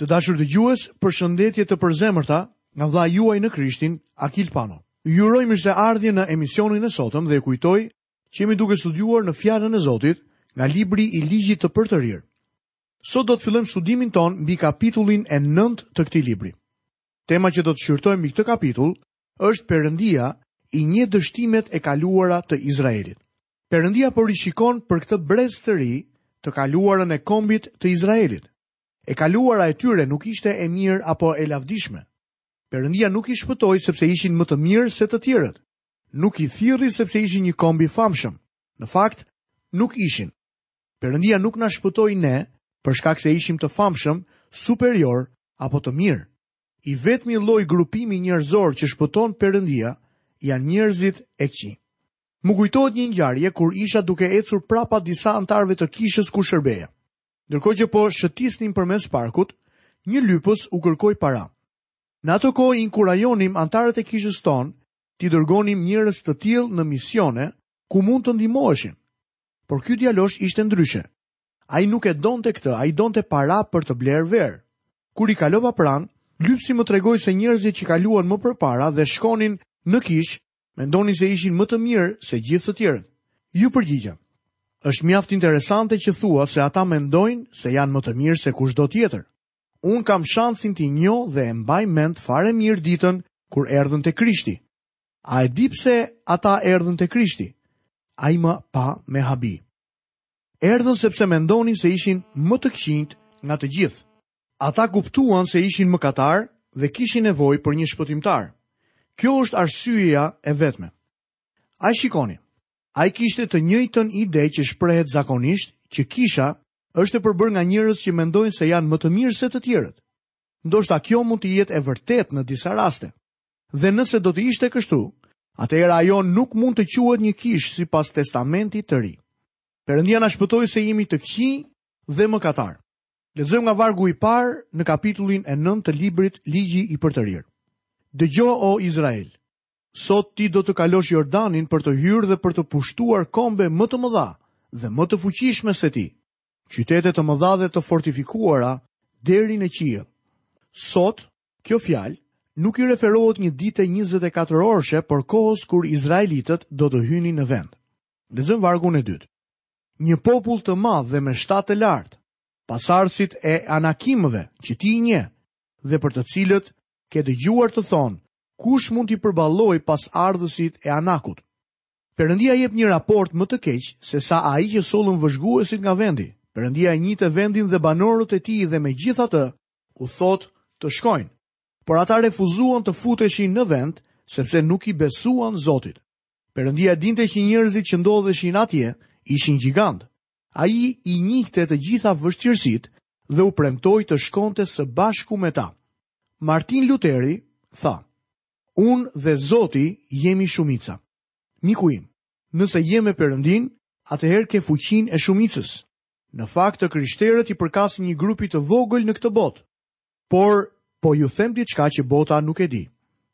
Të dashur dëgjues, përshëndetje të përzemërta nga vëllai juaj në Krishtin, Akil Pano. Ju uroj mirëseardhje në emisionin e sotëm dhe ju kujtoj që jemi duke studiuar në Fjalën e Zotit nga libri i Ligjit të Përtërir. Sot do të fillojmë studimin tonë mbi kapitullin e 9 të këtij libri. Tema që do të shqyrtojmë mbi këtë kapitull është Perëndia i njeh dështimet e kaluara të Izraelit. Perëndia po rishikon për këtë brez të ri të kaluarën e kombit të Izraelit. E kaluara e tyre nuk ishte e mirë apo e lavdishme. Perëndia nuk i shpëtoi sepse ishin më të mirë se të tjerët. Nuk i thirri sepse ishin një komb i famshëm. Në fakt, nuk ishin. Perëndia nuk na shpëtoi ne për shkak se ishim të famshëm, superiorë apo të mirë. I vetmi lloj grupimi njerëzor që shpëton Perëndia janë njerëzit e këqij. Më kujtohet një ngjarje kur isha duke ecur prapa disa anëtarëve të kishës ku shërbeja. Ndërkohë që po shëtisnim përmes parkut, një lypës u kërkoi para. Në atë kohë inkurajonim anëtarët e kishës tonë t'i dërgonim njerëz të tillë në misione ku mund të ndihmoheshin. Por ky djalosh ishte ndryshe. Ai nuk e donte këtë, ai donte para për të blerë verë. Kur i kalova pranë, lypsi më tregoi se njerëzit që kaluan më përpara dhe shkonin në kishë, mendonin se ishin më të mirë se gjithë të tjerët. Iu përgjigja. Është mjaft interesante që thua se ata mendojnë se janë më të mirë se kushdo tjetër. Unë kam shansin t'i njoh dhe e mbaj mend fare mirë ditën kur erdhën te Krishti. A e di pse ata erdhën te Krishti? Ai më pa me habi. Erdhën sepse mendonin se ishin më të këqinjtë nga të gjithë. Ata kuptuan se ishin mëkatarë dhe kishin nevojë për një shpëtimtar. Kjo është arsyeja e vetme. A e shikoni. Ai kishte të njëjtën ide që shprehet zakonisht që kisha është e përbërë nga njerëz që mendojnë se janë më të mirë se të tjerët. Ndoshta kjo mund të jetë e vërtetë në disa raste. Dhe nëse do të ishte kështu, atëherë ajo nuk mund të quhet një kishë sipas Testamentit të Ri. Perëndia na shpëtoi se jemi të këqinj dhe mëkatarë. Lexojmë nga vargu i parë në kapitullin e 9 të librit Ligji i Përtërirë. Dëgjo o Izrael, sot ti do të kalosh Jordanin për të hyrë dhe për të pushtuar kombe më të mëdha dhe më të fuqishme se ti, qytete të mëdha dhe të fortifikuara deri në qiell. Sot Kjo fjalë nuk i referohet një dite njëzet e katër orëshe por kohës kur izraelitët do të hynin në vend. Lexojmë vargun e dytë. Një popull të madh dhe me shtat të lartë, pasardhësit e Anakimëve, që ti i njeh, dhe për të cilët ke dëgjuar të thonë, kush mund t'i përballojë pasardhësit e Anakut? Perëndia jep një raport më të keq se sa ai që sollën vëzhguesit nga vendi. Perëndia e njihte vendin dhe banorët e tij dhe megjithatë u thotë të shkojnë, por ata refuzuan të futeshin në vend sepse nuk i besuan Zotit. Perëndia dinte që njerëzit që ndodheshin atje ishin gjigantë. Ai i njihte të gjitha vështirësitë dhe u premtoi të shkonte së bashku me ta. Martin Luteri tha: Unë dhe Zoti jemi shumica. Miku im, nëse je me Perëndinë, atëherë ke fuqinë e shumicës. Në fakt të krishterët i përkasin një grupi të vogël në këtë botë. Por, po ju them diçka që bota nuk e di.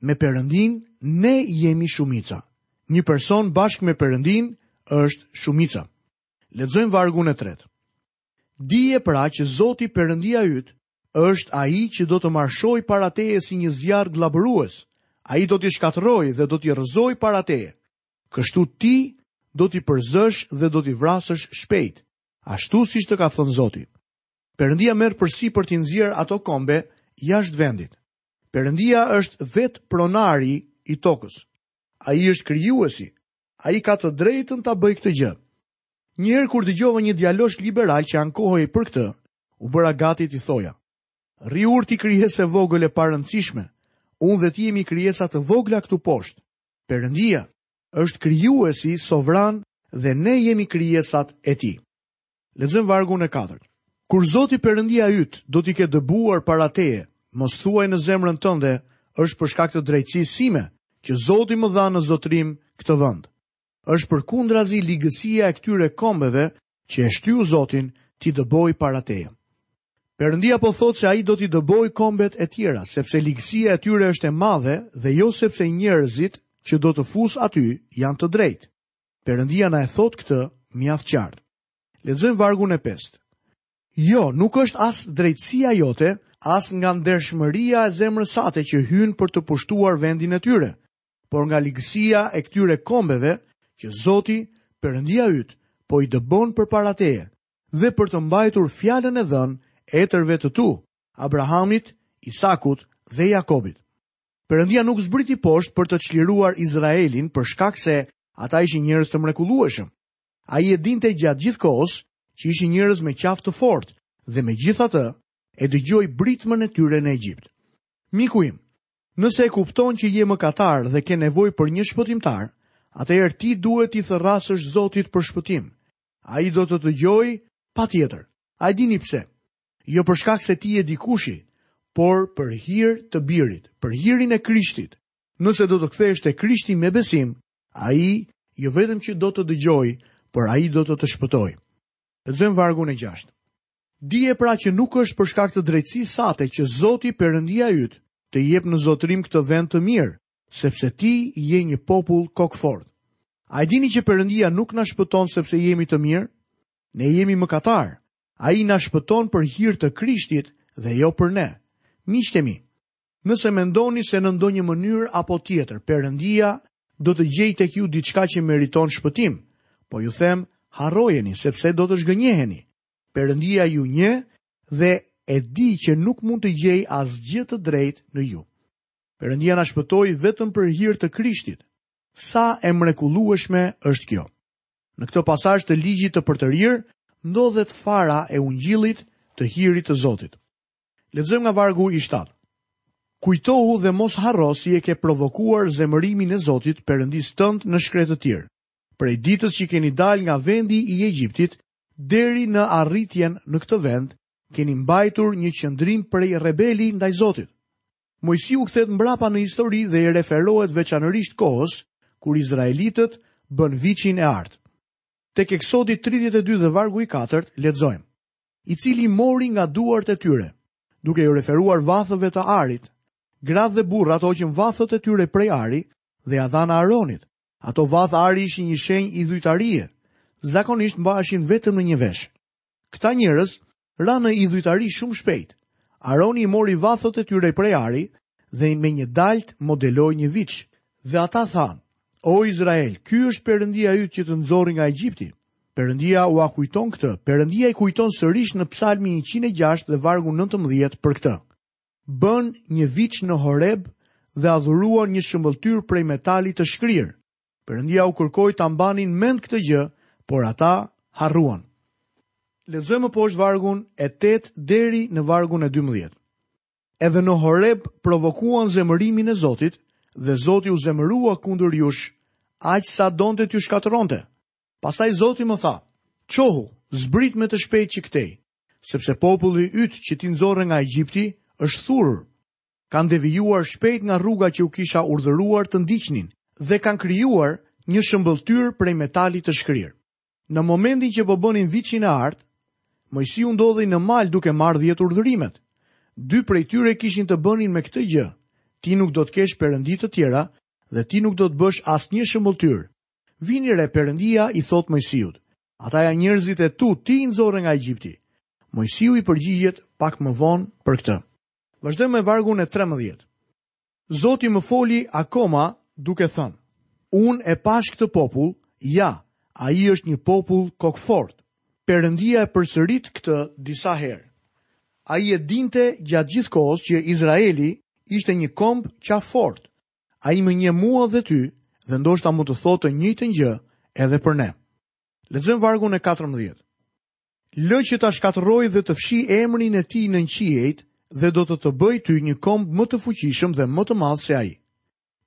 Me Perëndinë ne jemi shumica. Një person bashkë me Perëndinë është shumica. Lexojmë vargun e tretë. Dije pra që Zoti Perëndia yt është ai që do të marshojë para teje si një zjarr gllabërues. Ai do t'i shkatërrojë dhe do t'i rrëzojë para teje. Kështu ti do t'i përzësh dhe do t'i vrasësh shpejt, ashtu siç të ka thënë Zoti. Perëndia merr përsipër t'i nxjerrë ato kombe jashtë vendit. Perëndia është vetë pronari i tokës. Ai është krijuesi. Ai ka të drejtën ta bëjë këtë gjë. Njëherë kur dëgjova një djalosh liberal që ankohej për këtë, u bëra gati t'i thoja. Rri urtë ti krijesë e vogël e parëndësishme. Unë dhe ti jemi krijesa të vogla këtu poshtë. Perëndia është krijuesi sovran dhe ne jemi krijesat e tij. Lexojmë vargun e katërt. Kur Zoti Perëndia yt do t'i ketë dëbuar para teje, mos thuaj në zemrën tënde, është për shkak të drejtësisë sime që Zoti më dha në zotërim këtë vend. Është përkundrazi ligësia e këtyre kombeve që e shtyu Zotin t'i dëbojë para teje. Perëndia po thotë se ai do t'i dëbojë kombet e tjera, sepse ligësia e tyre është e madhe dhe jo sepse njerëzit që do të fusë aty janë të drejtë. Perëndia na e thotë këtë mjaft qartë. Lexojmë vargun e 5. Jo, nuk është as drejtësia jote, as nga ndershmëria e zemrës sate që hyn për të pushtuar vendin e tyre, por nga ligësia e këtyre kombeve që Zoti, Perëndia yt, po i dëbon përpara teje dhe për të mbajtur fjalën e dhënë etërve të tu, Abrahamit, Isakut dhe Jakobit. Perëndia nuk zbriti poshtë për të çliruar Izraelin për shkak se ata ishin njerëz të mrekullueshëm. Ai e dinte gjatë gjithë kohës që ishin njerëz me qafë të fortë dhe megjithatë e dëgjoi britmën e tyre në Egjipt. Miku im, nëse e kupton që je mëkatar dhe ke nevojë për një shpëtimtar, atëherë ti duhet t'i thërrasësh Zotit për shpëtim. Ai do të të dëgjojë, patjetër. A e dini pse? Jo për shkak se ti je dikushi, por për hir të birit, për hirin e Krishtit. Nëse do të kthehesh te Krishti me besim, ai jo vetëm që do të dëgjojë, por ai do të të shpëtojë. Lexojmë vargun e 6. Dije pra që nuk është për shkak të drejtësisë sate që Zoti Perëndia yt të jep në zotërim këtë vend të mirë, sepse ti je një popull kokëfortë. A e dini që Perëndia nuk na shpëton sepse jemi të mirë? Ne jemi mëkatarë. Ai na shpëton për hir të Krishtit dhe jo për ne. Miqtë e mi, nëse mendoni se në ndonjë mënyrë apo tjetër Perëndia do të gjejë tek ju diçka që meriton shpëtim, po ju them, harrojeni sepse do të zhgënjeheni. Perëndia ju njeh dhe e di që nuk mund të gjejë asgjë të drejtë në ju. Perëndia na shpëtoi vetëm për hir të Krishtit. Sa e mrekullueshme është kjo! Në këtë pasazh të ligjit të përtërir ndodhet fara e ungjillit të hirit të Zotit. Lexojmë nga vargu i 7. Kujtohu dhe mos harro si e ke provokuar zemërimin e Zotit Perëndisë tënd në shkretëtirë. Prej ditës që keni dalë nga vendi i Egjiptit, Deri në arritjen në këtë vend, keni mbajtur një qëndrim prej rebeli ndaj Zotit. Moisiu kthehet mbrapa në histori dhe i referohet veçanërisht kohës kur izraelitët bënë viçin e artë. Tek Eksodi 32 dhe vargu i katërt lexojmë: I cili mori nga duart e tyre, duke iu referuar vathëve të arit, gratë dhe burrat hoqën vathët e tyre prej ari dhe ia dhanë Aaronit, Ato vathë ari ishin një shenjë idhujtarie. Zakonisht mbaheshin vetëm në një vesh. Këta njerëz ranë në idhujtari shumë shpejt. Aaroni i mori vathët e tyre prej ari dhe me një daltë modeloi një viç. Dhe ata thanë, O Izrael, ky është perëndia yt që të nxorri nga Egjipti. Perëndia ua kujton këtë. Perëndia i kujton sërish në Psalmi 106 dhe vargu 19 për këtë. Bënë një viç në Horeb dhe adhuruan një shëmbëlltyrë prej metali të shkrirë. Perëndia u kërkoi ta mbanin mend këtë gjë, por ata harruan. Lexojmë më poshtë vargun e 8 deri në vargun e 12. Edhe në Horeb provokuan zemërimin e Zotit dhe Zoti u zemërua kundër jush, aq sa donte t'ju shkatërronte. Pastaj Zoti më tha: "Çohu, zbrit me të shpejtë që këtej." Sepse populli yt që ti nxorre nga Egjipti është shthurur. Kanë devijuar shpejt nga rruga që u kisha urdhëruar të ndiqnin dhe kanë krijuar një shëmbëlltyrë prej metali të shkrirë. Në momentin që po bënin Viçin e Artë, Moisiu ndodhej në mal duke marrë dhjetë urdhërimet. Dy prej tyre kishin të bënin me këtë gjë. Ti nuk do të kesh perëndi të tjera dhe ti nuk do të bësh asnjë shëmbëlltyrë. Vini re Perëndia i thotë Moisiut, Ata janë njerëzit e tu, ti i nxorre nga Egjipti. Mojsiu i përgjigjet pak më vonë për këtë. Vazhdojmë me vargun e 13. Zoti më foli akoma duke thënë, Unë e pashë këtë popull, ja, ai është një popull kokëfort. Perëndia e përsërit këtë disa herë. Ai e dinte gjatë gjithë kohës që Izraeli ishte një komb qafort, Ai më njeh mua dhe ty dhe ndoshta mund të thotë të njëjtën gjë edhe për ne. Lexojmë vargun e 14. Lë që ta shkatërroj dhe të fshij emrin e tij nën qiejt dhe do të të bëj ty një komb më të fuqishëm dhe më të madh se ai.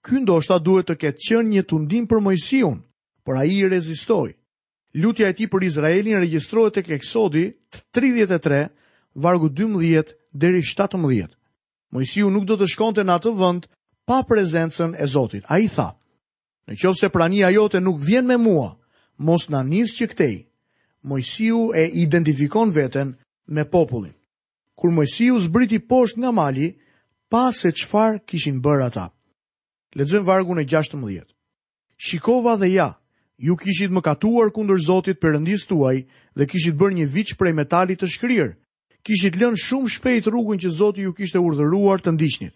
Ky ndoshta duhet të ketë qenë një tundim për Mojsiun, por ai i rezistoi. Lutja e tij për Izraelin regjistrohet tek Eksodi 33 vargu 12 deri 17. Mojsiu nuk do të shkonte në atë vend pa prezencën e Zotit. Ai tha: Në qoftë se prania jote nuk vjen me mua, mos na nis që këtej. Mojsiu e identifikon veten me popullin. Kur Mojsiu zbriti poshtë nga mali, pa se çfarë kishin bërë ata. Lexojmë vargun e 16. Shikova dhe ja, ju kishit mëkatuar kundër Zotit Perëndisë tuaj dhe kishit bërë një viç prej metali të shkrirë Kishit lënë shumë shpejt rrugën që Zoti ju kishte urdhëruar të ndiqnit.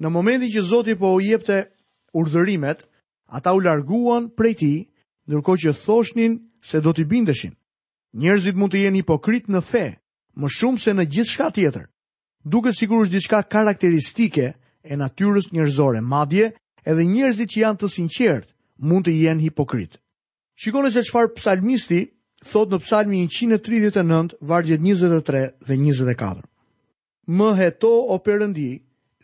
Në momentin që Zoti po u jepte urdhërimet, ata u larguan prej tij, ndërkohë që thoshnin se do t'i bindeshin. Njerëzit mund të jenë hipokrit në fe, më shumë se në gjithçka tjetër. Duket sikur është diçka karakteristike e natyrës njerëzore, madje edhe njerëzit që janë të sinqertë mund të jenë hipokrit. Shikoni se çfarë psalmisti thotë në psalmi njëqind e tridhjetë e nëntë, vargjet njëzet e tre dhe njëzet e katër. Më heto o Perëndi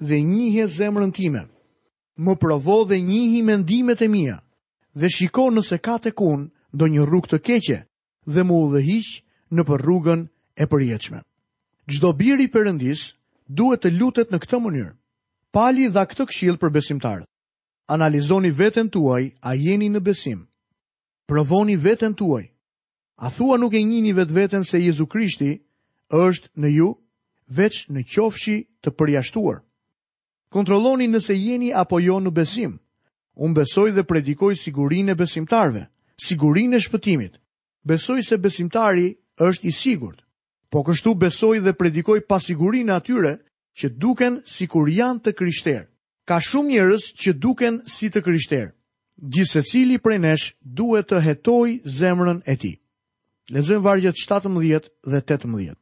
dhe njihe zemrën time. Më provo dhe njihi mendimet e mia dhe shiko nëse ka tek unë ndonjë rrugë të keqe dhe më udhëhiq nëpër rrugën e përjetshme. Çdo bir i Perëndisë duhet të lutet në këtë mënyrë. Pali dha këtë këshillë për besimtarët. Analizoni veten tuaj a jeni në besim. Provoni veten tuaj. A thua nuk e njihni vetëveten se Jezu Krishti është në ju? Veç në qofshi të përjashtuar. Kontrolloni nëse jeni apo jo në besim. Unë besoj dhe predikoj sigurinë e besimtarëve, sigurinë e shpëtimit. Besoj se besimtari është i sigurt. Po kështu besoj dhe predikoj pasigurinë e atyre që duken sikur janë të krishterë. Ka shumë njerëz që duken si të krishterë. Gjithsecili prej nesh duhet të hetojë zemrën e tij. Lexojmë vargjet 17 dhe 18.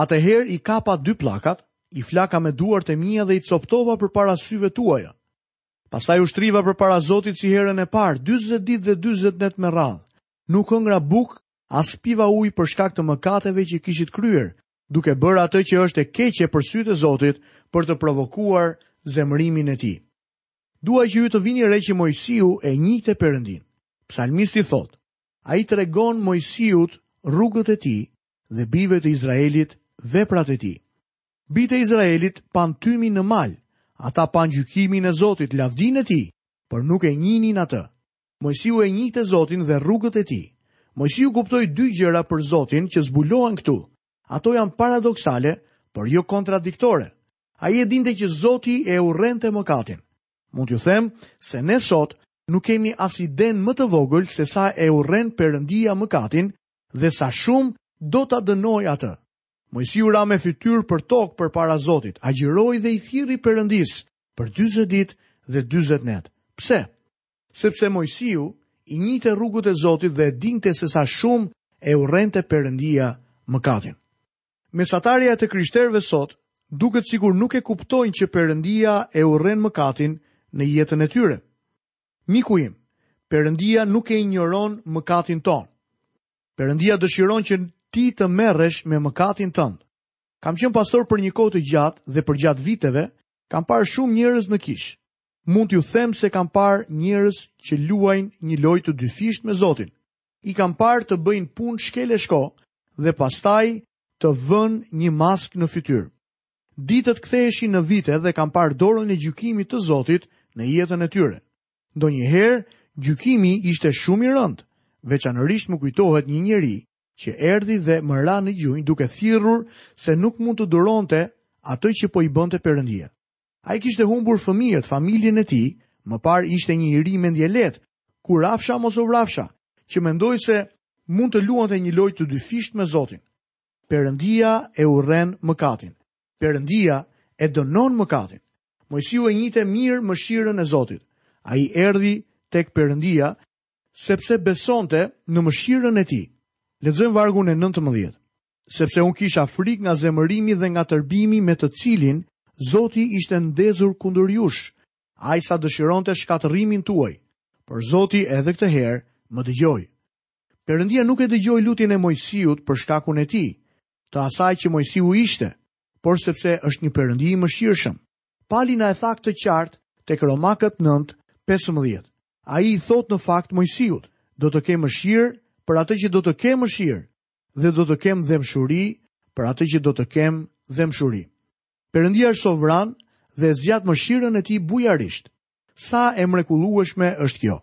Atëherë i kapa dy pllakat, i flaka me duart e mia dhe i copëtova përpara syve tuaja. Pastaj u shtriva përpara Zotit si herën e parë, 40 ditë dhe 40 net me radhë. Nuk hëngra bukë, as piva ujë për shkak të mëkateve që kishit kryer, duke bërë atë që është e keqe për sytë e Zotit për të provokuar zemërimin e tij. Dua që ju të vini re që Moisiu e njihte Perëndinë. Psalmisti thotë: Ai i tregon Moisiut rrugët e tij dhe bijve të Izraelit veprat e tij. Bijtë e Izraelit panë tymin në mal, ata panë gjykimin e Zotit, lavdinë e tij, por nuk e njihnin atë. Moisiu e njihte Zotin dhe rrugët e tij. Moisiu kuptoi dy gjëra për Zotin që zbulohen këtu. Ato janë paradoksale, por jo kontradiktore. Ai e dinte që Zoti e urrente mëkatin. Mund t'ju them se ne sot nuk kemi as idenë më të vogël se sa e urren Perëndia mëkatin dhe sa shumë do ta dënojë atë. Moisiu ra me fytyrë për tokë përpara Zotit, agjëroi dhe i thirri Perëndisë për 40 ditë dhe 40 net. Pse? Sepse Moisiu i njihte rrugët e Zotit dhe e dinte se sa shumë e urrente Perëndia mëkatin. Mesatarja e të krishterëve sot duket sikur nuk e kuptojnë që Perëndia e urren mëkatin në jetën e tyre. Miku im, Perëndia nuk e injoron mëkatin tonë. Perëndia dëshiron që ti të merresh me mëkatin tënd. Kam qenë pastor për një kohë të gjatë dhe përgjatë viteve kam parë shumë njerëz në kishë. Mund t'ju them se kam parë njerëz që luajnë një lojë të dyfishtë me Zotin. I kam parë të bëjnë punë shkel e shko dhe pastaj të vënë një maskë në fytyrë. Ditët ktheheshin në vite dhe kam parë dorën e gjykimit të Zotit në jetën e tyre. Ndonjëherë gjykimi ishte shumë i rëndë, veçanërisht më kujtohet një njeri që erdhi dhe më ra në gjunjë duke thirrur se nuk mund të duronte atë që po i bënte Perëndia. Ai kishte humbur fëmijët, familjen e tij, më parë ishte një i ri mendjelehtë, ku rafsha mos u vrafsha, që mendoi se mund të luante një lojë të dyfishtë me Zotin. Perëndia e urren mëkatin. Perëndia e dënon mëkatin. Moisiu e njihte mirë mëshirën e Zotit. Ai erdhi tek Perëndia sepse besonte në mëshirën e tij. Lexojmë vargun e 19. sepse unë kisha frikë nga zemërimi dhe nga tërbimi me të cilin Zoti ishte ndezur kundër jush, aq sa dëshironte shkatërrimin tuaj, por Zoti edhe këtë herë më dëgjoi. Perëndia nuk e dëgjoi lutjen e Moisiut për shkakun e tij, të asaj që Moisiu ishte, por sepse është një perëndi i mëshirshëm. Pali na e tha këtë qartë tek Romakët 9:15. Ai i thotë në fakt Moisiut, do të kem mëshirë për atë që do të kem mëshirë, dhe do të kem dhembshuri për atë që do të kem dhembshuri. Perëndia është sovran dhe zgjat mëshirën e tij bujarisht. Sa e mrekullueshme është kjo.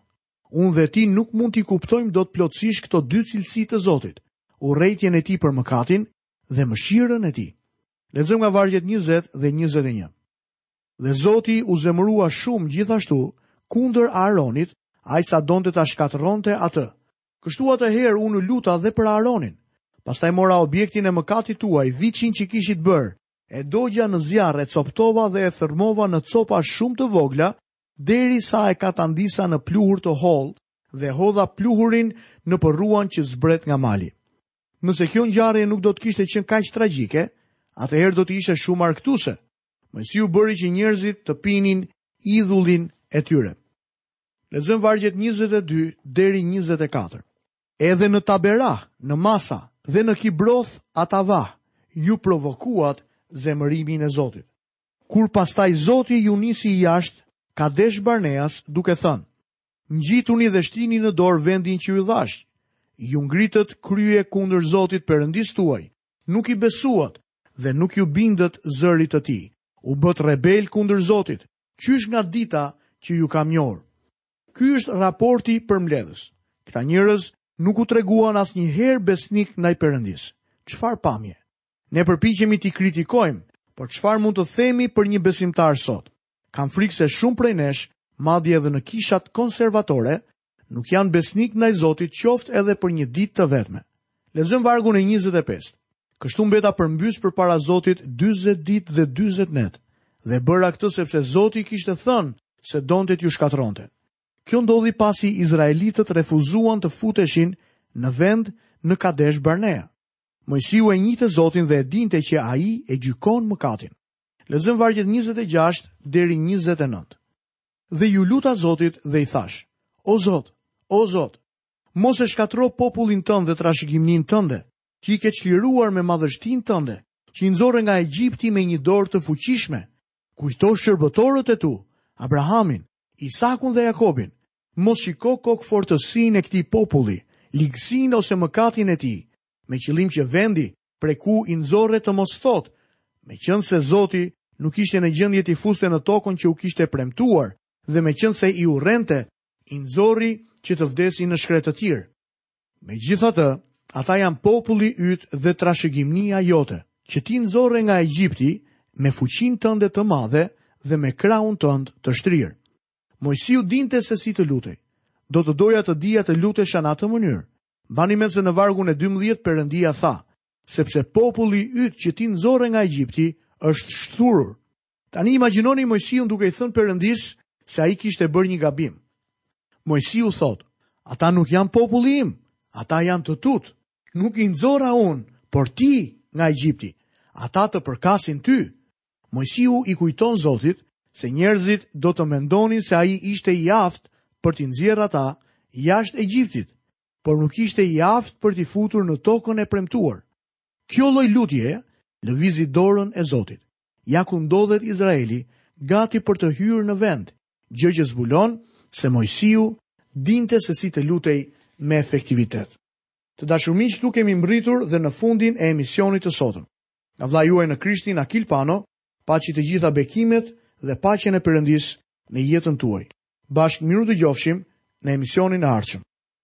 Unë dhe ti nuk mund t'i kuptojmë dot plotësisht këto dy cilësi të Zotit, urrejtjen e tij për mëkatin dhe mëshirën e tij. Lexojmë nga vargjet 20 dhe 21. Dhe Zoti u zemërua shumë gjithashtu kundër Aaronit, aq sa donte ta shkatërronte atë, Kështu atëherë u luta edhe për Aaronin. Pastaj mora objektin e mëkatit tuaj, viçin që kishit bërë, e dogja në zjarr e copëtova dhe e thërrmova në copa shumë të vogla, derisa e katandisa në pluhur të hollë dhe hodha pluhurin në përruan që zbret nga mali. Nëse kjo ngjarje nuk do të kishte qenë kaq tragjike, atëherë do të ishte shumë argëtuese. Moisiu bëri që njerëzit të pinin idhullin e tyre. Lexojmë vargjet njëzet e dy deri njëzet e katër. Edhe në Taberah, në Masa dhe në Kibroth Atavah ju provokuat zemërimin e Zotit. Kur pastaj Zoti ju nisi jashtë Kadesh Barneas duke thënë: Ngjituni dhe shtini në dorë vendin që ju dhashë. Ju ngritët krye kundër Zotit Perëndisë tuaj, nuk i besuat dhe nuk iu bindët zërit të tij. U bëtë rebelë kundër Zotit, Qysh nga dita që ju kam njohur. Ky është raporti përmbledhës. Këta njerëz nuk u treguan asnjëherë besnikë ndaj Perëndisë. Çfarë pamje? Ne përpiqemi t'i kritikojmë, por çfarë mund të themi për një besimtar sot? Kam frikë se shumë prej nesh, madje edhe në kishat konservatore, Nuk janë besnikë ndaj Zotit qoftë edhe për një ditë të vetme. Lexojmë vargun e 25. Kështu mbeta përmbys përpara Zotit 40 ditë dhe 40 net, dhe e bëra këtë sepse Zoti kishte thënë se donte t'ju shkatërronte. Kjo ndodhi pasi Izraelitët refuzuan të futeshin në vend në Kadesh Barnea. Moisiu e njihte Zotin dhe e dinte që ai e gjykon mëkatin. Lexojmë vargjet 26 deri 29. dhe iu luta Zotit dhe i thashë, O Zot, o Zot, mos e shkatërro popullin tënd dhe trashëgimninë tënde, që i ke çliruar me madhështinë tënde, që i nxore nga Egjipti me një dorë të fuqishme, kujto shërbëtorët e tu, Abrahamin, Isakun dhe Jakobin, mos shiko kokëfortësinë e këtij populli, ligësinë ose mëkatin e tij, me qëllim që vendi prej ku i nxore të mos thotë, meqenëse Zoti nuk ishte në gjendje t'i fuste në tokën që u kishte premtuar, dhe meqenëse i urrente, i nxori që të vdesin në shkretëtirë. Megjithatë, ata janë populli yt dhe trashëgimnia jote, që ti nxore nga Egjipti me fuqinë tënde të madhe dhe me krahun tënd të shtrirë. Moisiu dinte se si të lutej. Do të doja të dija të lutesha në atë mënyrë, Mbani mend se në vargun e dymbëdhjetë Perëndia tha, Sepse populli yt që ti nxore nga Egjipti është shthurur. Tani imagjinoni Moisiun duke i thënë Perëndisë se ai kishte bërë një gabim. Moisiu thotë, Ata nuk janë populli im, ata janë të tutë. Nuk i nxora unë, por ti nga Egjipti. Ata të përkasin ty. Moisiu i kujton Zotit se njerëzit do të mendonin se ai ishte i aftë për t'i nxjerrë ata jashtë Egjiptit, por nuk ishte i aftë për t'i futur në Tokën e Premtuar. Kjo lloj lutje lëvizi dorën e Zotit. Ja ku ndodhet Izraeli gati për të hyrë në vend, gjë që zbulon se Moisiu dinte se si të lutej me efektivitet. Të dashur miq, këtu kemi mbërritur dhe në fundin e emisionit të sotëm. Nga vëllai juaj në Krishtin Akil Pano, paçi të gjitha bekimet dhe paqen e Perëndisë në jetën tuaj. Bashkë mirudëgjofshim në emisionin e ardhshëm.